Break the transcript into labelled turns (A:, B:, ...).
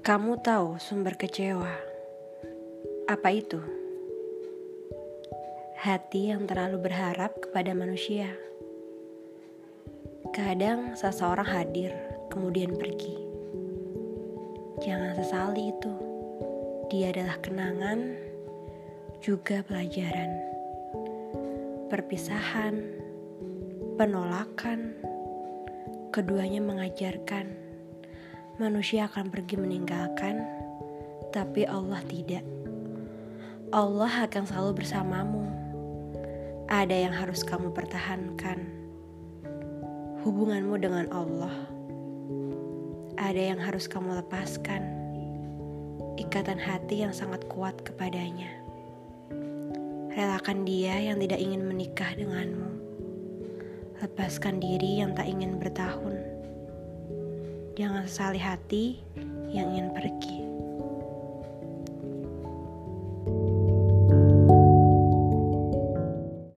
A: Kamu tahu sumber kecewa? Apa itu? Hati yang terlalu berharap kepada manusia. Kadang seseorang hadir, kemudian pergi. Jangan sesali itu. Dia adalah kenangan, juga pelajaran. Perpisahan, penolakan, keduanya mengajarkan manusia akan pergi meninggalkan, tapi Allah tidak. Allah akan selalu bersamamu. Ada yang harus kamu pertahankan. Hubunganmu dengan Allah. Ada yang harus kamu lepaskan. Ikatan hati yang sangat kuat kepadanya. Relakan dia yang tidak ingin menikah denganmu. Lepaskan diri yang tak ingin bertahun. Jangan sesali hati yang ingin pergi.